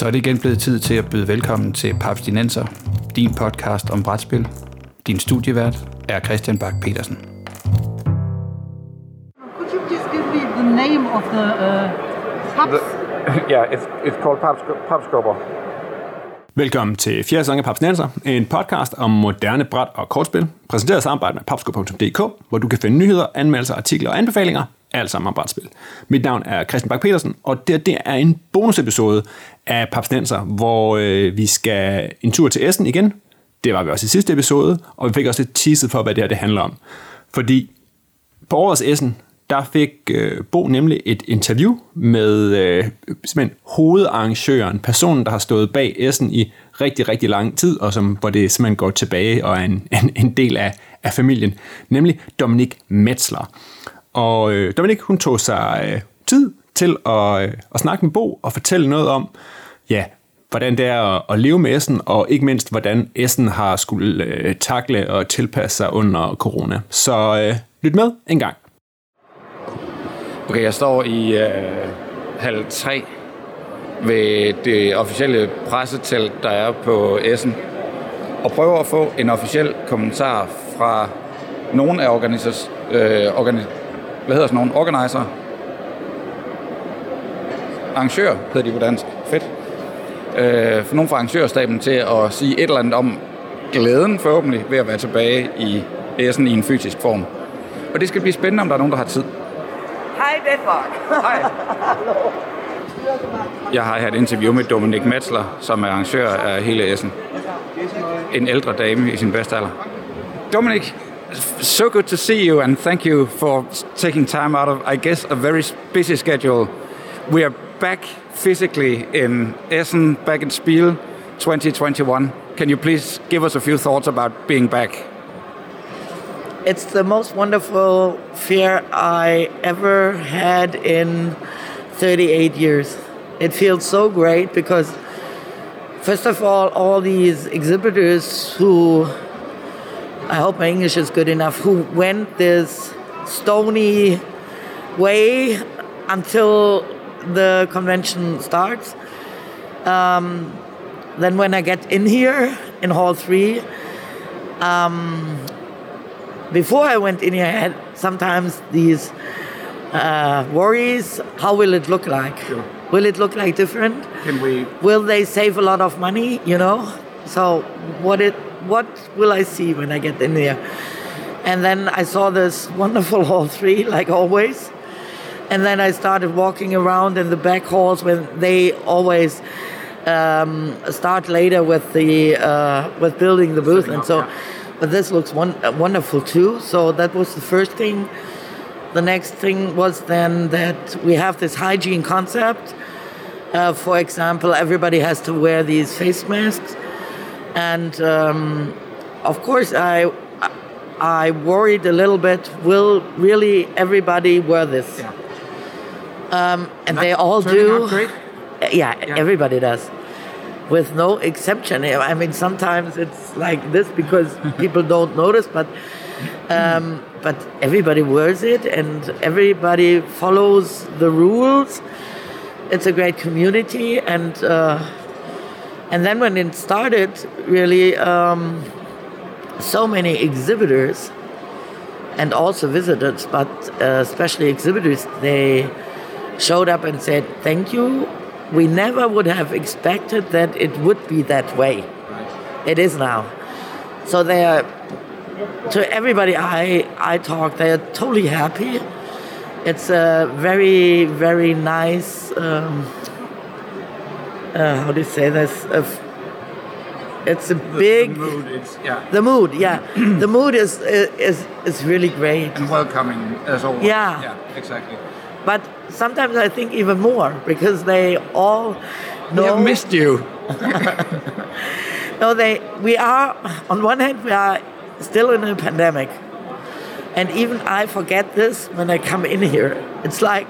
Så er det igen blevet tid til at byde velkommen til Papstinenser, din podcast om brætspil. Din studievært er Christian Bak petersen Could you please give me the name of the uh, pubs? yeah, it's, it's called Papskubber. Velkommen til Fjerde Paps Papsnenser, en podcast om moderne bræt og kortspil, præsenteret i samarbejde med papsko.dk, hvor du kan finde nyheder, anmeldelser, artikler og anbefalinger, alt sammen om brætspil. Mit navn er Christian Bak petersen og det, det er en bonusepisode af Papsnenser, hvor øh, vi skal en tur til Essen igen. Det var vi også i sidste episode, og vi fik også lidt teaset for, hvad det her det handler om. Fordi på årets Essen, der fik øh, Bo nemlig et interview med øh, simpelthen hovedarrangøren, personen, der har stået bag Essen i rigtig, rigtig lang tid, og som, hvor det simpelthen går tilbage og er en, en, en del af, af familien, nemlig Dominik Metzler. Og øh, Dominik, hun tog sig øh, tid til at, øh, at snakke med Bo og fortælle noget om, ja, hvordan det er at, at leve med Essen, og ikke mindst, hvordan Essen har skulle øh, takle og tilpasse sig under corona. Så øh, lyt med en gang. Okay, jeg står i øh, halv tre ved det officielle pressetelt, der er på Essen, og prøver at få en officiel kommentar fra nogle af organisers, øh, organi- hvad hedder sådan nogle, organizer, arrangør hedder de på dansk, fedt, øh, for nogle fra arrangørstaben til at sige et eller andet om glæden forhåbentlig ved at være tilbage i Essen i en fysisk form. Og det skal blive spændende, om der er nogen, der har tid. Hej Danmark. Hej. Jeg har her et interview med Dominik Metzler, som er arrangør af hele Essen. En ældre dame i sin bedste alder. Dominik, so good to see you and thank you for taking time out of, I guess, a very busy schedule. We are back physically in Essen, back in Spiel 2021. Can you please give us a few thoughts about being back? It's the most wonderful fair I ever had in 38 years. It feels so great because, first of all, all these exhibitors who, I hope my English is good enough, who went this stony way until the convention starts. Um, then when I get in here in Hall 3, um, before I went in here, I had sometimes these uh, worries. How will it look like? Sure. Will it look like different? Can we Will they save a lot of money? You know. So what it what will I see when I get in there? And then I saw this wonderful hall three, like always. And then I started walking around in the back halls when they always um, start later with the uh, with building the booth, and so. But this looks one, uh, wonderful too. So that was the first thing. The next thing was then that we have this hygiene concept. Uh, for example, everybody has to wear these face masks, and um, of course, I I worried a little bit. Will really everybody wear this? Yeah. Um, and they all do. great? Yeah, everybody does, with no exception. I mean, sometimes it's like this because people don't notice, but um, but everybody wears it and everybody follows the rules. It's a great community, and uh, and then when it started, really, um, so many exhibitors and also visitors, but uh, especially exhibitors, they showed up and said, "Thank you." We never would have expected that it would be that way. It is now. So they are to everybody I I talk, they are totally happy. It's a very very nice. Um, uh, how do you say this? It's a big. The mood, it's, yeah, The mood, yeah, the mood is is is really great. and welcoming as always. Yeah. yeah, exactly. But sometimes I think even more because they all We know. have missed you. No, they. We are on one hand we are still in a pandemic, and even I forget this when I come in here. It's like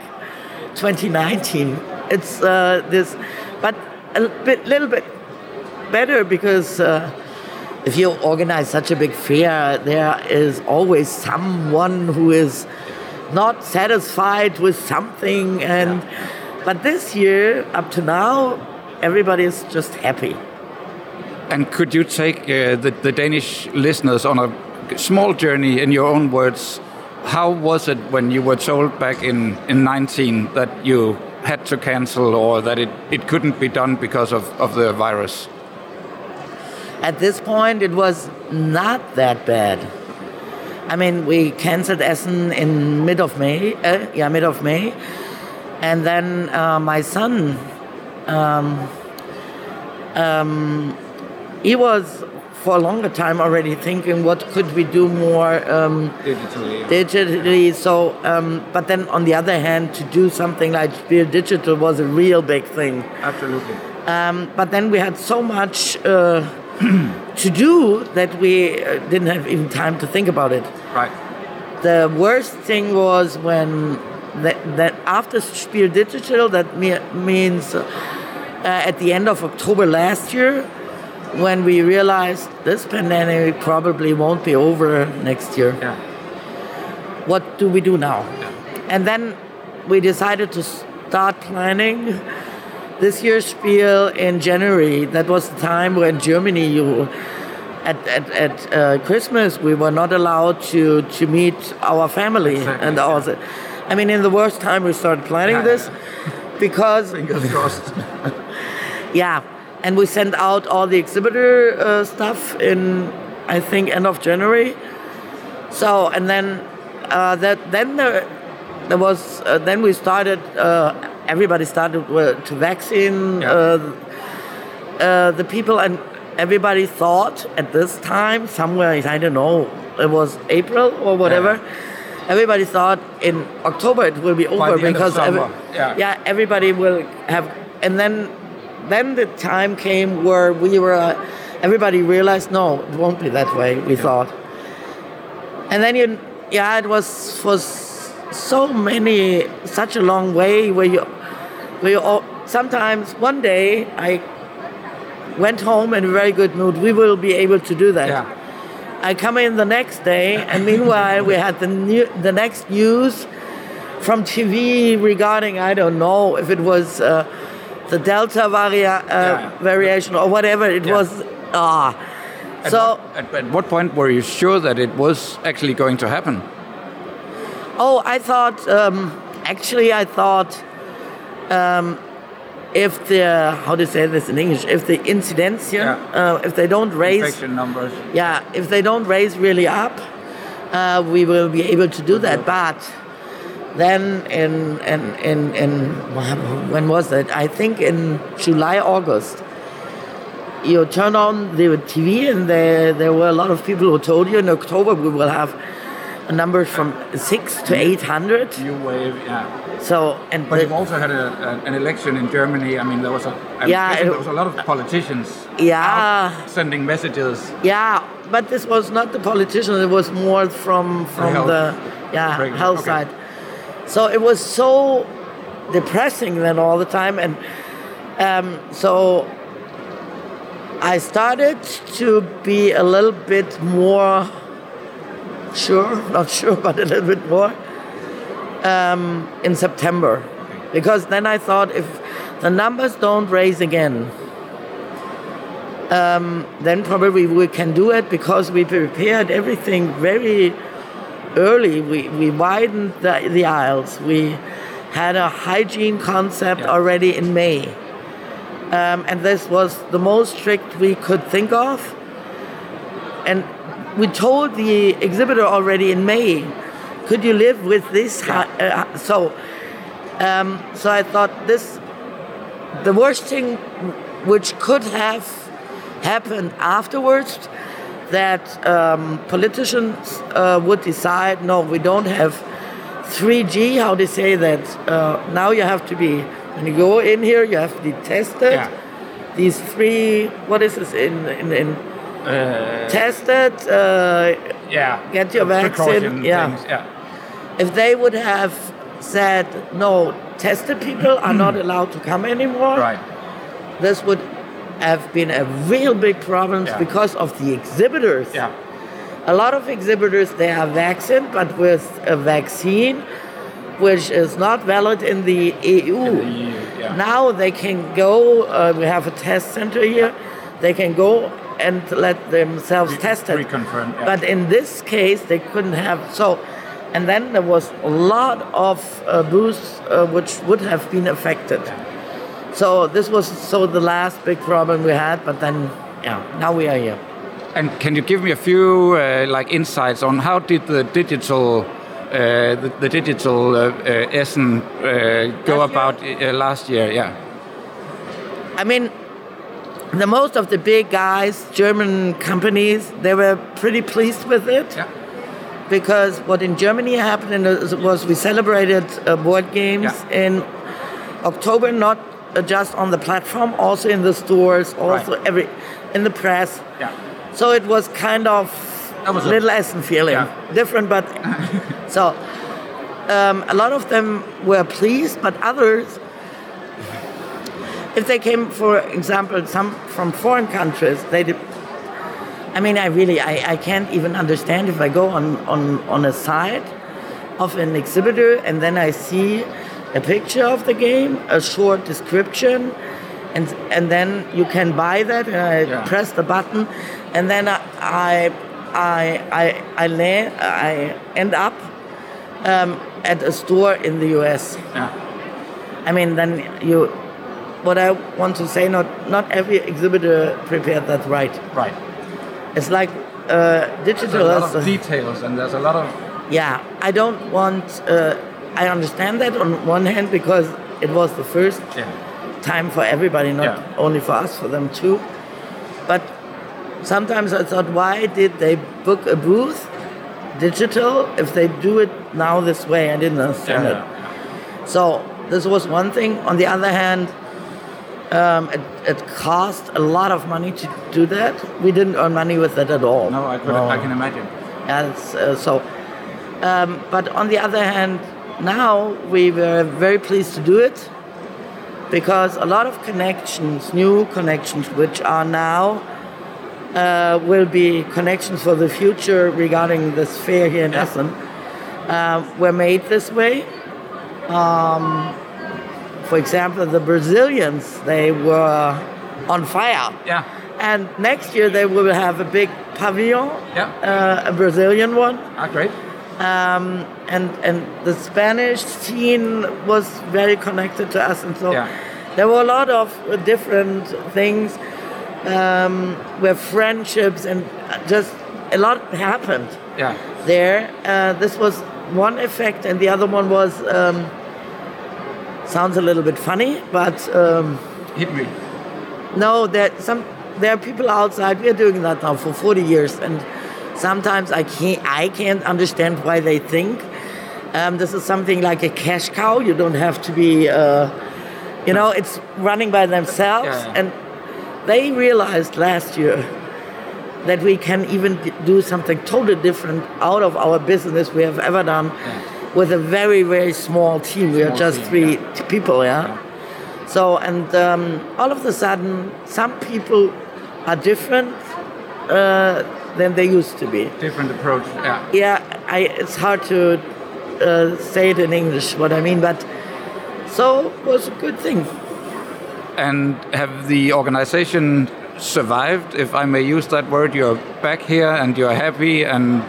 2019. It's uh, this, but a bit, little bit better because uh, if you organize such a big fair, there is always someone who is not satisfied with something, and but this year up to now, everybody is just happy. And could you take uh, the, the Danish listeners on a small journey in your own words? How was it when you were told back in, in 19 that you had to cancel or that it, it couldn't be done because of, of the virus? At this point, it was not that bad. I mean, we canceled Essen in mid of May. Uh, yeah, mid of May, and then uh, my son, um, um, he was for a longer time already thinking, what could we do more um, Digitally. digitally? So, um, but then on the other hand, to do something like Spiel Digital was a real big thing. Absolutely. Um, but then we had so much uh, to do that we uh, didn't have even time to think about it. Right. The worst thing was when that, that after Spiel Digital, that me, means uh, at the end of October last year, when we realized this pandemic probably won't be over next year. Yeah. What do we do now? Yeah. And then we decided to start planning this year's Spiel in January. That was the time when Germany, you at at, at uh, Christmas, we were not allowed to to meet our family Exactly, and our. I mean, in the worst time, we started planning Yeah, this because Fingers crossed. yeah, and we sent out all the exhibitor uh, stuff in, I think, end of January. So and then uh, that then there, there was uh, then we started. Uh, everybody started to vaccine Yeah. uh, uh, the people, and everybody thought at this time somewhere I don't know it was April or whatever. Everybody thought in October it will be over the end of because summer, yeah. yeah, everybody will have, and then then the time came where we were, uh, everybody realized, no, it won't be that way, we thought. And then you, yeah, it was for so many, such a long way where you, you all, sometimes one day I went home in a very good mood. We will be able to do that. Yeah. I come in the next day, and meanwhile we had the new, the next news from TV regarding I don't know if it was uh, the Delta varia, uh, Yeah. variation or whatever it Yeah. was. Ah, At so what, at, at what point were you sure that it was actually going to happen? oh, I thought um, actually I thought um, if the how do you say this in English if the incidence Yeah. uh, if they don't raise Infection numbers. yeah, if they don't raise really up, uh, we will be able to do that. But then in, in, in, in when was it? I think in July, August. You turn on the TV, and there there were a lot of people who told you in October we will have a number from six to eight hundred. New wave, yeah. So and But the- you've also had a, a, an election in Germany. I mean, there was a, I'm Yeah, it- there was a lot of politicians yeah. sending messages. Yeah, but this was not the politicians. It was more from from health. the yeah health okay. side. So it was so depressing then all the time, and um, so I started to be a little bit more sure, not sure, but a little bit more um, in September, because then I thought if the numbers don't raise again, then probably we can do it because we prepared everything very early. We, we widened the, the aisles. We had a hygiene concept Yeah. already in May. Um, and this was the most strict we could think of. And we told the exhibitor already in May, could you live with this? hi- Uh, so, um, so I thought this, the worst thing which could have happened afterwards, that um, politicians uh, would decide, no, we don't have 3G. How they say that? Uh, now you have to be when you go in here, you have to be tested. Yeah. These three, what is this in in, in tested? Uh, Yeah. Get your vaccine, yeah. things, yeah. if they would have said no, tested people are not allowed to come anymore. Right. This would have been a real big problem Yeah. because of the exhibitors. Yeah. A lot of exhibitors they are vaccinated, but with a vaccine which is not valid in the EU. In The- EU Yeah. Now they can go. Uh, we have a test center here. They can go and let themselves test it. reconfirm, yeah. But in this case, they couldn't have so. And then there was a lot of uh, booths uh, which would have been affected. So this was so the last big problem we had. But then, yeah, now we are here. And can you give me a few uh, like insights on how did the digital uh, the, the digital uh, uh, Essen uh, go Last about uh, last year? Yeah. I mean, the most of the big guys, German companies, they were pretty pleased with it. Yeah. Because what in Germany happened was we celebrated uh, board games Yeah. in October, not uh, just on the platform, also in the stores, also Right. every in the press. Yeah. So it was kind of was a- little Essen feeling, Yeah. different, but so um, a lot of them were pleased, but others if they came, for example, some from foreign countries, they did. I mean, I really, I, I can't even understand if I go on, on, on a site of an exhibitor and then I see a picture of the game, a short description, and and then you can buy that, and I Yeah. press the button, and then I I I I, I, land, I end up um, at a store in the U.S. Yeah. I mean, then you. What I want to say, not not every exhibitor prepared that right. Right. It's like uh, There's digital. a lot of details and there's a lot of yeah, I don't want. Uh, I understand that on one hand because it was the first yeah. time for everybody, not Yeah. only for us, for them too. But sometimes I thought, why did they book a booth digital if they do it now this way? I didn't understand Yeah, it. So this was one thing. On the other hand, um, it, it cost a lot of money to do that. We didn't earn money with it at all. No, I could I can imagine. Yeah, it's, uh, so. Um, but on the other hand, now we were very pleased to do it because a lot of connections, new connections, which are now uh, will be connections for the future regarding this fair here in Essen, uh, were made this way. Um, for example, the Brazilians, they were on fire. Yeah. And next year they will have a big pavilion, Yeah. uh, a Brazilian one. Ah, great. Um, and, and the Spanish scene was very connected to us. And so Yeah. there were a lot of different things um, where friendships and just a lot happened Yeah. there. Uh, this was one effect, and the other one was um, sounds a little bit funny, but um, Hit me. no, there some there are people outside. We are doing that now for 40 years, and sometimes I can't I can't understand why they think um, this is something like a cash cow. You don't have to be, uh, you know, it's running by themselves, Yeah. and they realized last year that we can even do something totally different out of our business we have ever done with a very very small team we are just team, three t- people yeah, so and um, all of a sudden some people are different uh, than they used to be Different approach. Yeah. yeah I, it's hard to uh, say it in english what i mean but so it was a good thing And have the organization survived, if I may use that word? You're back here and you're happy, and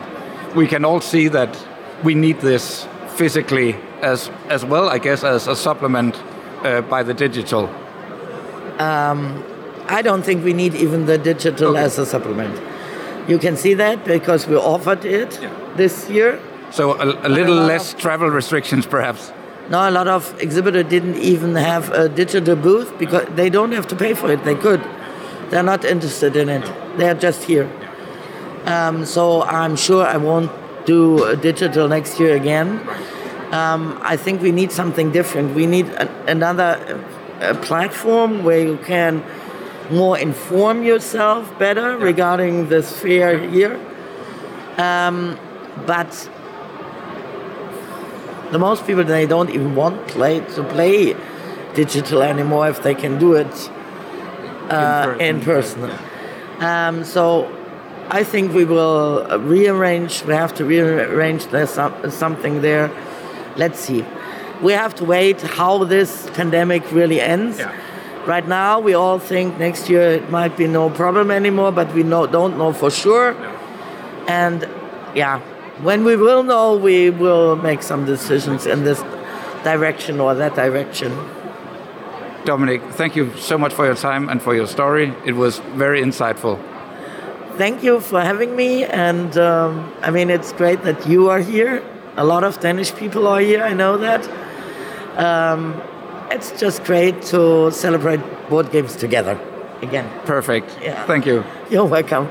we can all see that we need this physically as as well, I guess, as a supplement uh, by the digital. I don't think we need even the digital as a supplement. You can see that because we offered it Yeah. this year. So a, a little lot less travel restrictions, perhaps. No, a lot of exhibitors didn't even have a digital booth because they don't have to pay for it. They could. They're not interested in it. They're just here. Um, so I'm sure I won't do digital next year again. Um, I think we need something different. We need a, another uh, platform where you can more inform yourself better regarding this fair here. Um, but the most people they don't even want play to play digital anymore if they can do it uh, in person. Um, so I think we will rearrange. We have to rearrange. There's some, something there. Let's see. we have to wait how this pandemic really ends. Yeah. Right now, we all think next year it might be no problem anymore, but we know, don't know for sure. And yeah, when we will know, we will make some decisions in this direction or that direction. Dominique, thank you so much for your time and for your story. It was very insightful. Thank you for having me. And um, I mean, it's great that you are here. A lot of Danish people are here, I know that. Um, it's just great to celebrate board games together again. Perfect. Yeah. Thank you. You're welcome.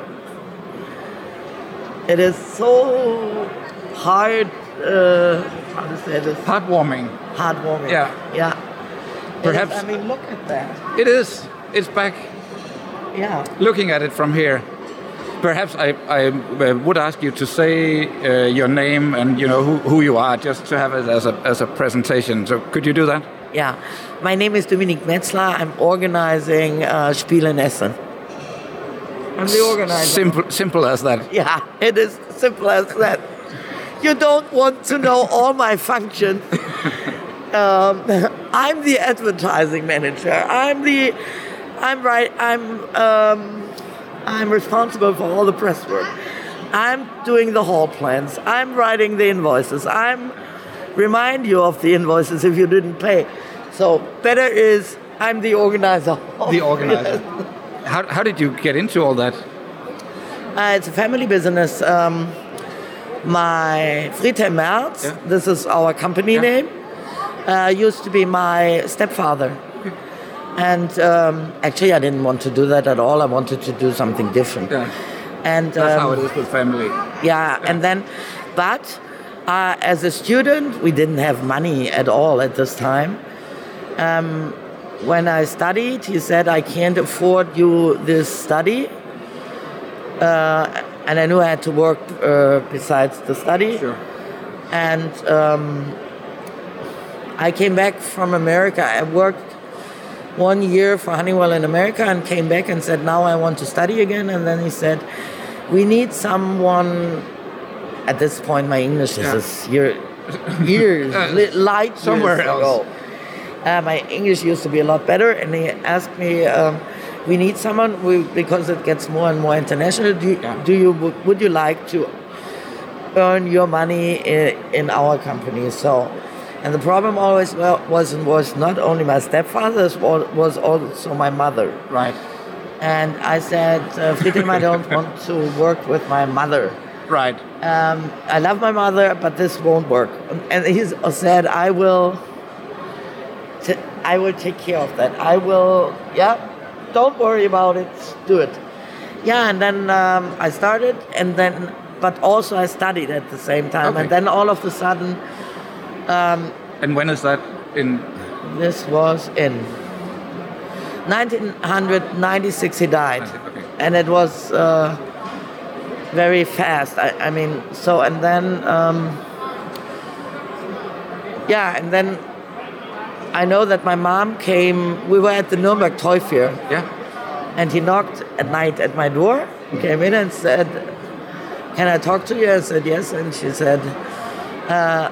It is so hard, uh, how to say this, Heartwarming. heartwarming. Yeah. Yeah. It is- Perhaps- I mean, look at that. It is. It's back. Yeah. Looking at it from here, perhaps I, I would ask you to say uh, your name and you know who, who you are, just to have it as a as a presentation. So could you do that? Yeah. My name is Dominique Metzler. I'm organizing uh, Spiel in Essen. I'm the organizer. Simple, simple as that. Yeah, it is simple as that. You don't want to know all my functions. Um, I'm the advertising manager. I'm the, I'm right. I'm, um, I'm responsible for all the press work. I'm doing the hall plans. I'm writing the invoices. I'm remind you of the invoices if you didn't pay. So better is I'm the organizer. The organizer. How, how did you get into all that? Uh, it's a family business. Um, my Friedhelm Merz, Yeah. this is our company Yeah. name, uh, used to be my stepfather. And um, actually, I didn't want to do that at all. I wanted to do something different. Yeah. And That's um, how it is with family. yeah, and then, but uh, as a student, we didn't have money at all at this time. Um, when I studied, he said, I can't afford you this study. Uh, and I knew I had to work uh, besides the study. Sure. And um, I came back from America. I worked one year for Honeywell in America and came back and said, Now I want to study again. And then he said, We need someone. At this point, my English Yeah. is year, years, li- light somewhere years else. ago. Uh, my English used to be a lot better, and he asked me, um, "We need someone we, because it gets more and more international. Do, you- Yeah. do you would you like to earn your money in, in our company?" So, and the problem always was was not only my stepfather, was also my mother. Right. And I said, uh, Friedhelm, I don't want to work with my mother. Right. Um, I love my mother, but this won't work. And he said, I will, t- I will take care of that. I will, yeah, don't worry about it, do it. Yeah, and then um, I started, and then, but also I studied at the same time. Okay. And then all of a sudden, And when is that in? this was in 1996 he died. Okay. And it was uh, very fast. I, I mean, so, and then, um, yeah, and then I know that my mom came, we were at the Nuremberg Toy Fair, Yeah. and he knocked at night at my door, came in and said, Can I talk to you? I said, Yes. And she said, uh,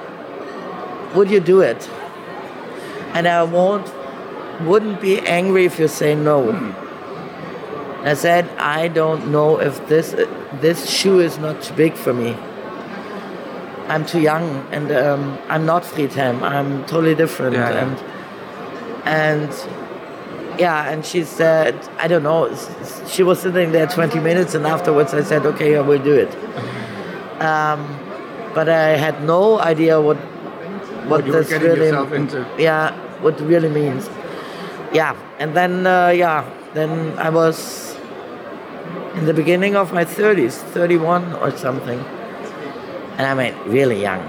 Would you do it? And I won't, wouldn't be angry if you say no. I said, I don't know if this this shoe is not too big for me. I'm too young, and um, I'm not Friedhelm. I'm totally different, Yeah, yeah. and and yeah, and she said, I don't know. She was sitting there 20 minutes, and afterwards I said, okay, I will do it. Um, but I had no idea what what, you this really yeah what it really means. Yeah, and then uh, yeah, then I was in the beginning of my 30s, 31 or something, and I mean really young.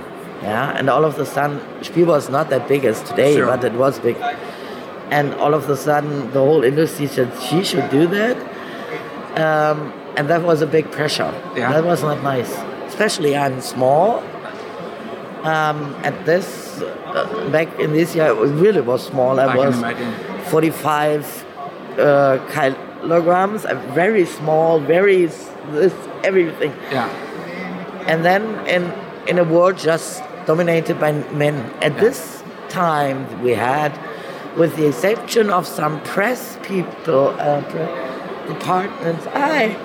Yeah, and all of a sudden, Spiel was not that big as today, Sure. but it was big. And all of a sudden, the whole industry said she should do that, um, and that was a big pressure. Yeah. That was not nice, especially I'm small. Um, at this, uh, back in this year, it really was small. I, I was imagine. 45 uh, kilograms, very small, very this everything. Yeah. And then in in a world just dominated by men. At this time we had, with the exception of some press people, uh, departments, I,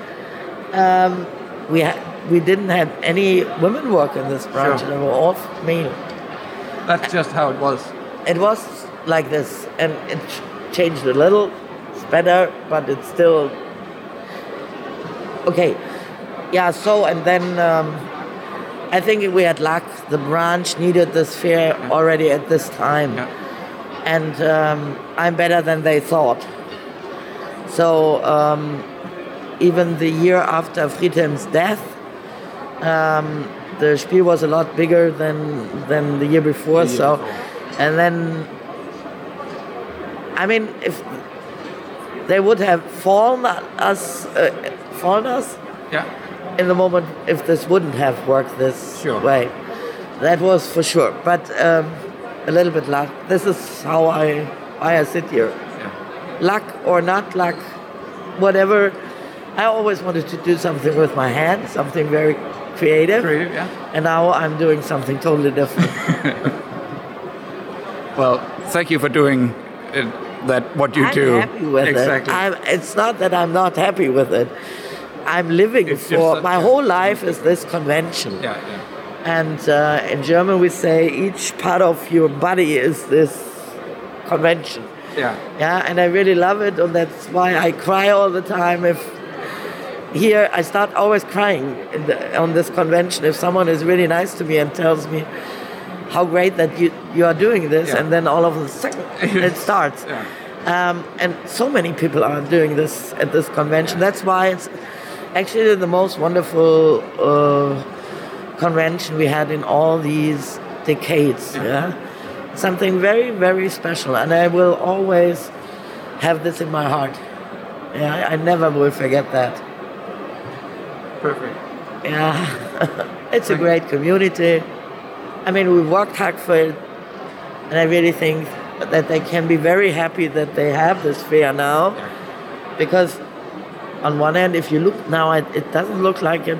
um, we had, we didn't have any women work in this branch. Sure. They were all male. That's just how it was. It was like this, and it changed a little. It's better, but it's still okay. Yeah. So and then um, I think we had luck. The branch needed this fair already at this time, Yeah. and um, I'm better than they thought. So um, even the year after Friedhelm's death, um, the Spiel was a lot bigger than than the year before. so, and then, I mean, if they would have fallen us, uh, fallen us Yeah. in the moment, if this wouldn't have worked this Sure. way, that was for sure. But um, a little bit luck. This is how I why I sit here. Yeah. Luck or not luck, whatever. I always wanted to do something with my hands, something very creative. Creative, yeah. And now I'm doing something totally different. Well, thank you for doing uh, that. What you I'm do. happy with exactly. it. I'm, it's not that I'm not happy with it. I'm living It's for my whole life is this convention. yeah. Yeah. And uh, in German we say each part of your body is this convention. Yeah. Yeah, and I really love it, and that's why I cry all the time. If here I start always crying the, on this convention if someone is really nice to me and tells me how great that you you are doing this, Yeah. and then all of a sudden it starts. Yeah. Um, and so many people are doing this at this convention. That's why it's actually the most wonderful uh, convention we had in all these decades. Yeah, something very very special, and I will always have this in my heart. Yeah, I never will forget that. Perfect. Yeah, it's a great community. I mean, we worked hard for it, and I really think that they can be very happy that they have this fair now, because on one hand, if you look now, it, it doesn't look like a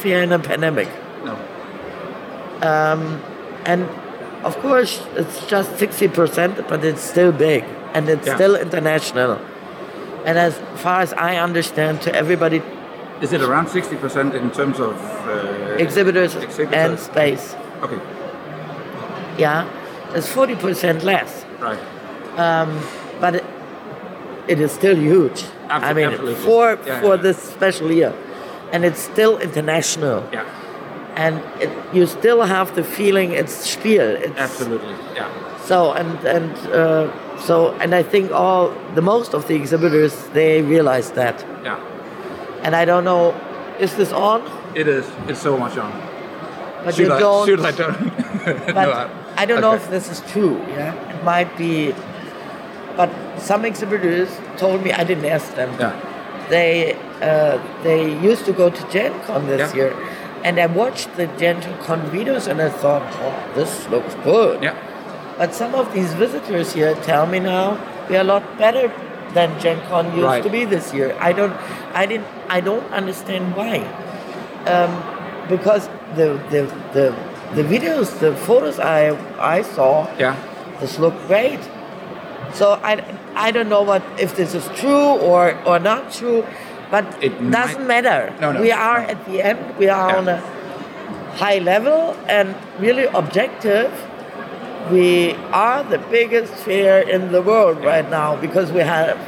fair in a pandemic, No. Um, and of course, it's just sixty percent, but it's still big, and it's Yeah. still international. And as far as I understand, to everybody, Is it around 60% in terms of uh, exhibitors, exhibitors? and space. Okay. Yeah, it's forty percent less. Right. but it, it is still huge. Abso- I mean, absolutely. for Yeah, for yeah. this special year, and it's still international, Yeah. and it, you still have the feeling it's Spiel. It's, Absolutely. Yeah. So and and uh, so and I think all the most of the exhibitors they realize that, Yeah. And I don't know, is this on? It is. It's so much on. But should you I, don't. Should I don't? But No, I don't know if this is true. Yeah, it might be. But some exhibitors told me I didn't ask them. Yeah. They uh, they used to go to Gen Con this Yeah. year, and I watched the Gen Con videos and I thought, oh, this looks good. Yeah. But some of these visitors here tell me now we are a lot better than Gen Con used Right. to be this year. I don't, I didn't, I don't understand why. Um, because the, the the the videos, the photos I I saw, Yeah. this looked great. So I, I don't know what if this is true or, or not true, but It doesn't might- matter. No, no, we are no. at the end. We are Yeah. on a high level and really objective. We are the biggest fair in the world right now because we have,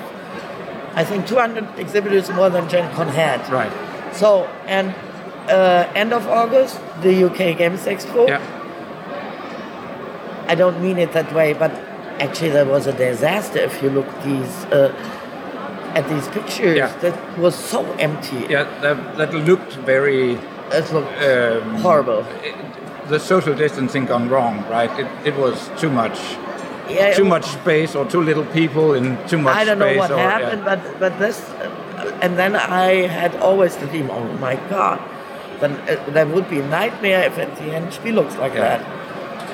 I think, 200 exhibitors more than Gen Con had. Right. So and uh, end of August, the UK Games Expo. Yeah. I don't mean it that way, but actually that was a disaster if you look these uh, at these pictures. Yeah. That was so empty. Yeah. That, that looked very. It looked Um, horrible. it- the social distancing gone wrong, right? It, it was too much. Yeah, Too much space, or too little people in too much I don't know what or, yeah. happened, but but this, uh, and then I had always the dream. Oh my God, then uh, that would be a nightmare if at the end she looks like Yeah. that,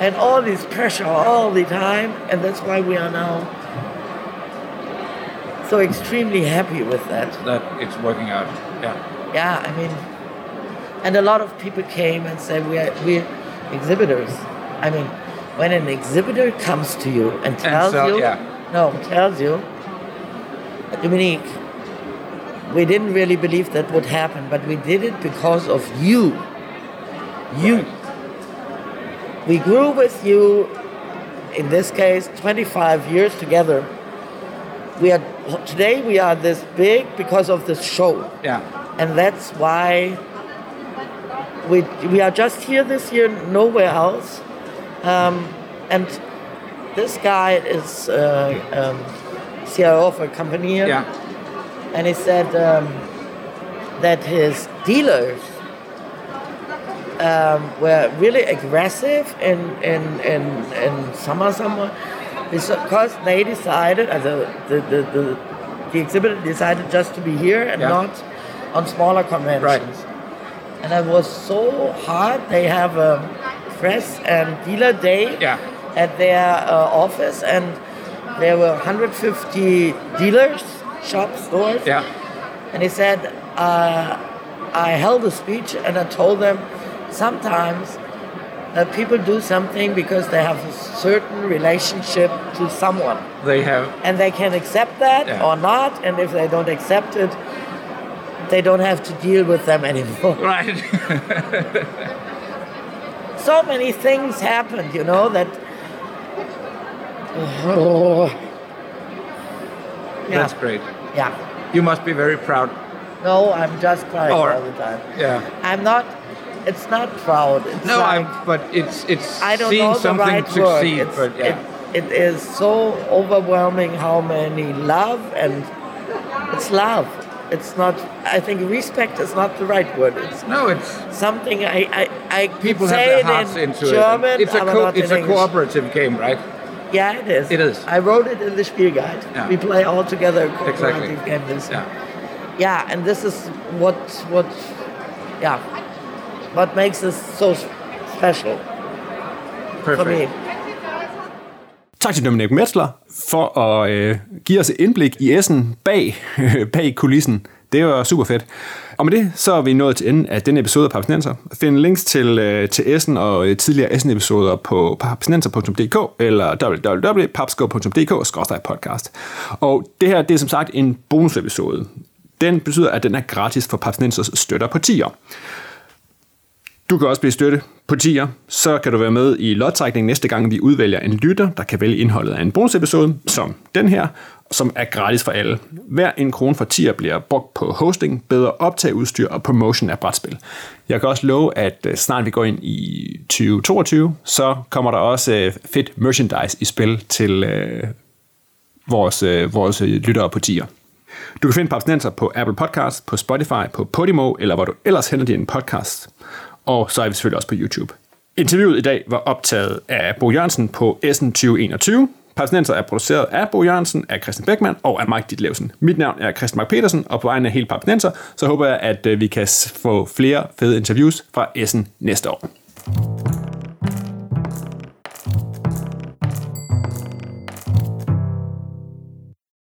and all this pressure all the time, and that's why we are now so extremely happy with that. that it's working out. Yeah. Yeah, I mean, and a lot of people came and said we are we exhibitors. I mean, when an exhibitor comes to you and tells so- you, yeah. no, tells you, Dominique, we didn't really believe that would happen, but we did it because of you. You. We grew with you, in this case, 25 years together. We are today we are this big because of this show Yeah. and that's why we we are just here this year, nowhere else. Um, and this guy is uh, um, CIO of a company here, Yeah. and he said um, that his dealers um, were really aggressive in in in, in summer summer because they decided, uh, the, the, the, the, the exhibitor decided just to be here and Yeah. not on smaller conventions. And it was so hard. They have a press and dealer day Yeah. at their uh, office, and there were 150 dealers, shop stores. Yeah. And he said, uh, I held a speech and I told them sometimes that people do something because they have a certain relationship to someone. They have. And they can accept that Yeah. or not. And if they don't accept it, they don't have to deal with them anymore. Right. so many things happened, you know, that. Yeah. That's great. yeah. You must be very proud. No, I'm just crying Or- all the time. Yeah. I'm not. It's not proud. It's No, like, I'm. But it's it's I don't seeing know the something right succeed. But yeah. it, it is so overwhelming how many love and it's love. It's not. I think respect is not the right word. It's no, it's something I I, I people have say their it hearts in into German. it. It's a co- it's a cooperative game, right? Yeah, it is. It is. I wrote it in the Spiel Guide. Yeah. We play all together a cooperative Exactly. game this Yeah. yeah and this is what what yeah what makes this so special for Perfect. me Tak til Dominik Metzler for at øh, give os et indblik i Essen bag, øh, bag kulissen. Det var super fedt. Og med det, så er vi nået til enden af denne episode af Papsnenser. Find links til, øh, til Essen og øh, tidligere Essen-episoder på papsnenser.dk eller www.papsko.dk-podcast. Og det her, det er som sagt en bonusepisode. Den betyder, at den er gratis for Papsnensers støtter på 10 år. Du kan også blive støtte på tier, så kan du være med i lodtrækningen næste gang, vi udvælger en lytter, der kan vælge indholdet af en bonusepisode, som den her, som er gratis for alle. Hver en krone for tier bliver brugt på hosting, bedre optageudstyr og promotion af brætspil. Jeg kan også love, at øh, snart vi går ind i 2022, så kommer der også øh, fedt merchandise i spil til øh, vores, øh, vores øh, lyttere på tier. Du kan finde Papsnenser på Apple Podcasts, på Spotify, på Podimo, eller hvor du ellers henter din podcast. Og så er vi selvfølgelig også på YouTube. Interviewet i dag var optaget af Bo Jørgensen på Essen 2021. Papsnenser er produceret af Bo Jørgensen, af Christian Beckmann og af Mike Ditlevsen. Mit navn er Christian Mark Petersen, og på vegne af hele Papsnenser, så håber jeg, at øh, vi kan få flere fede interviews fra Essen næste år.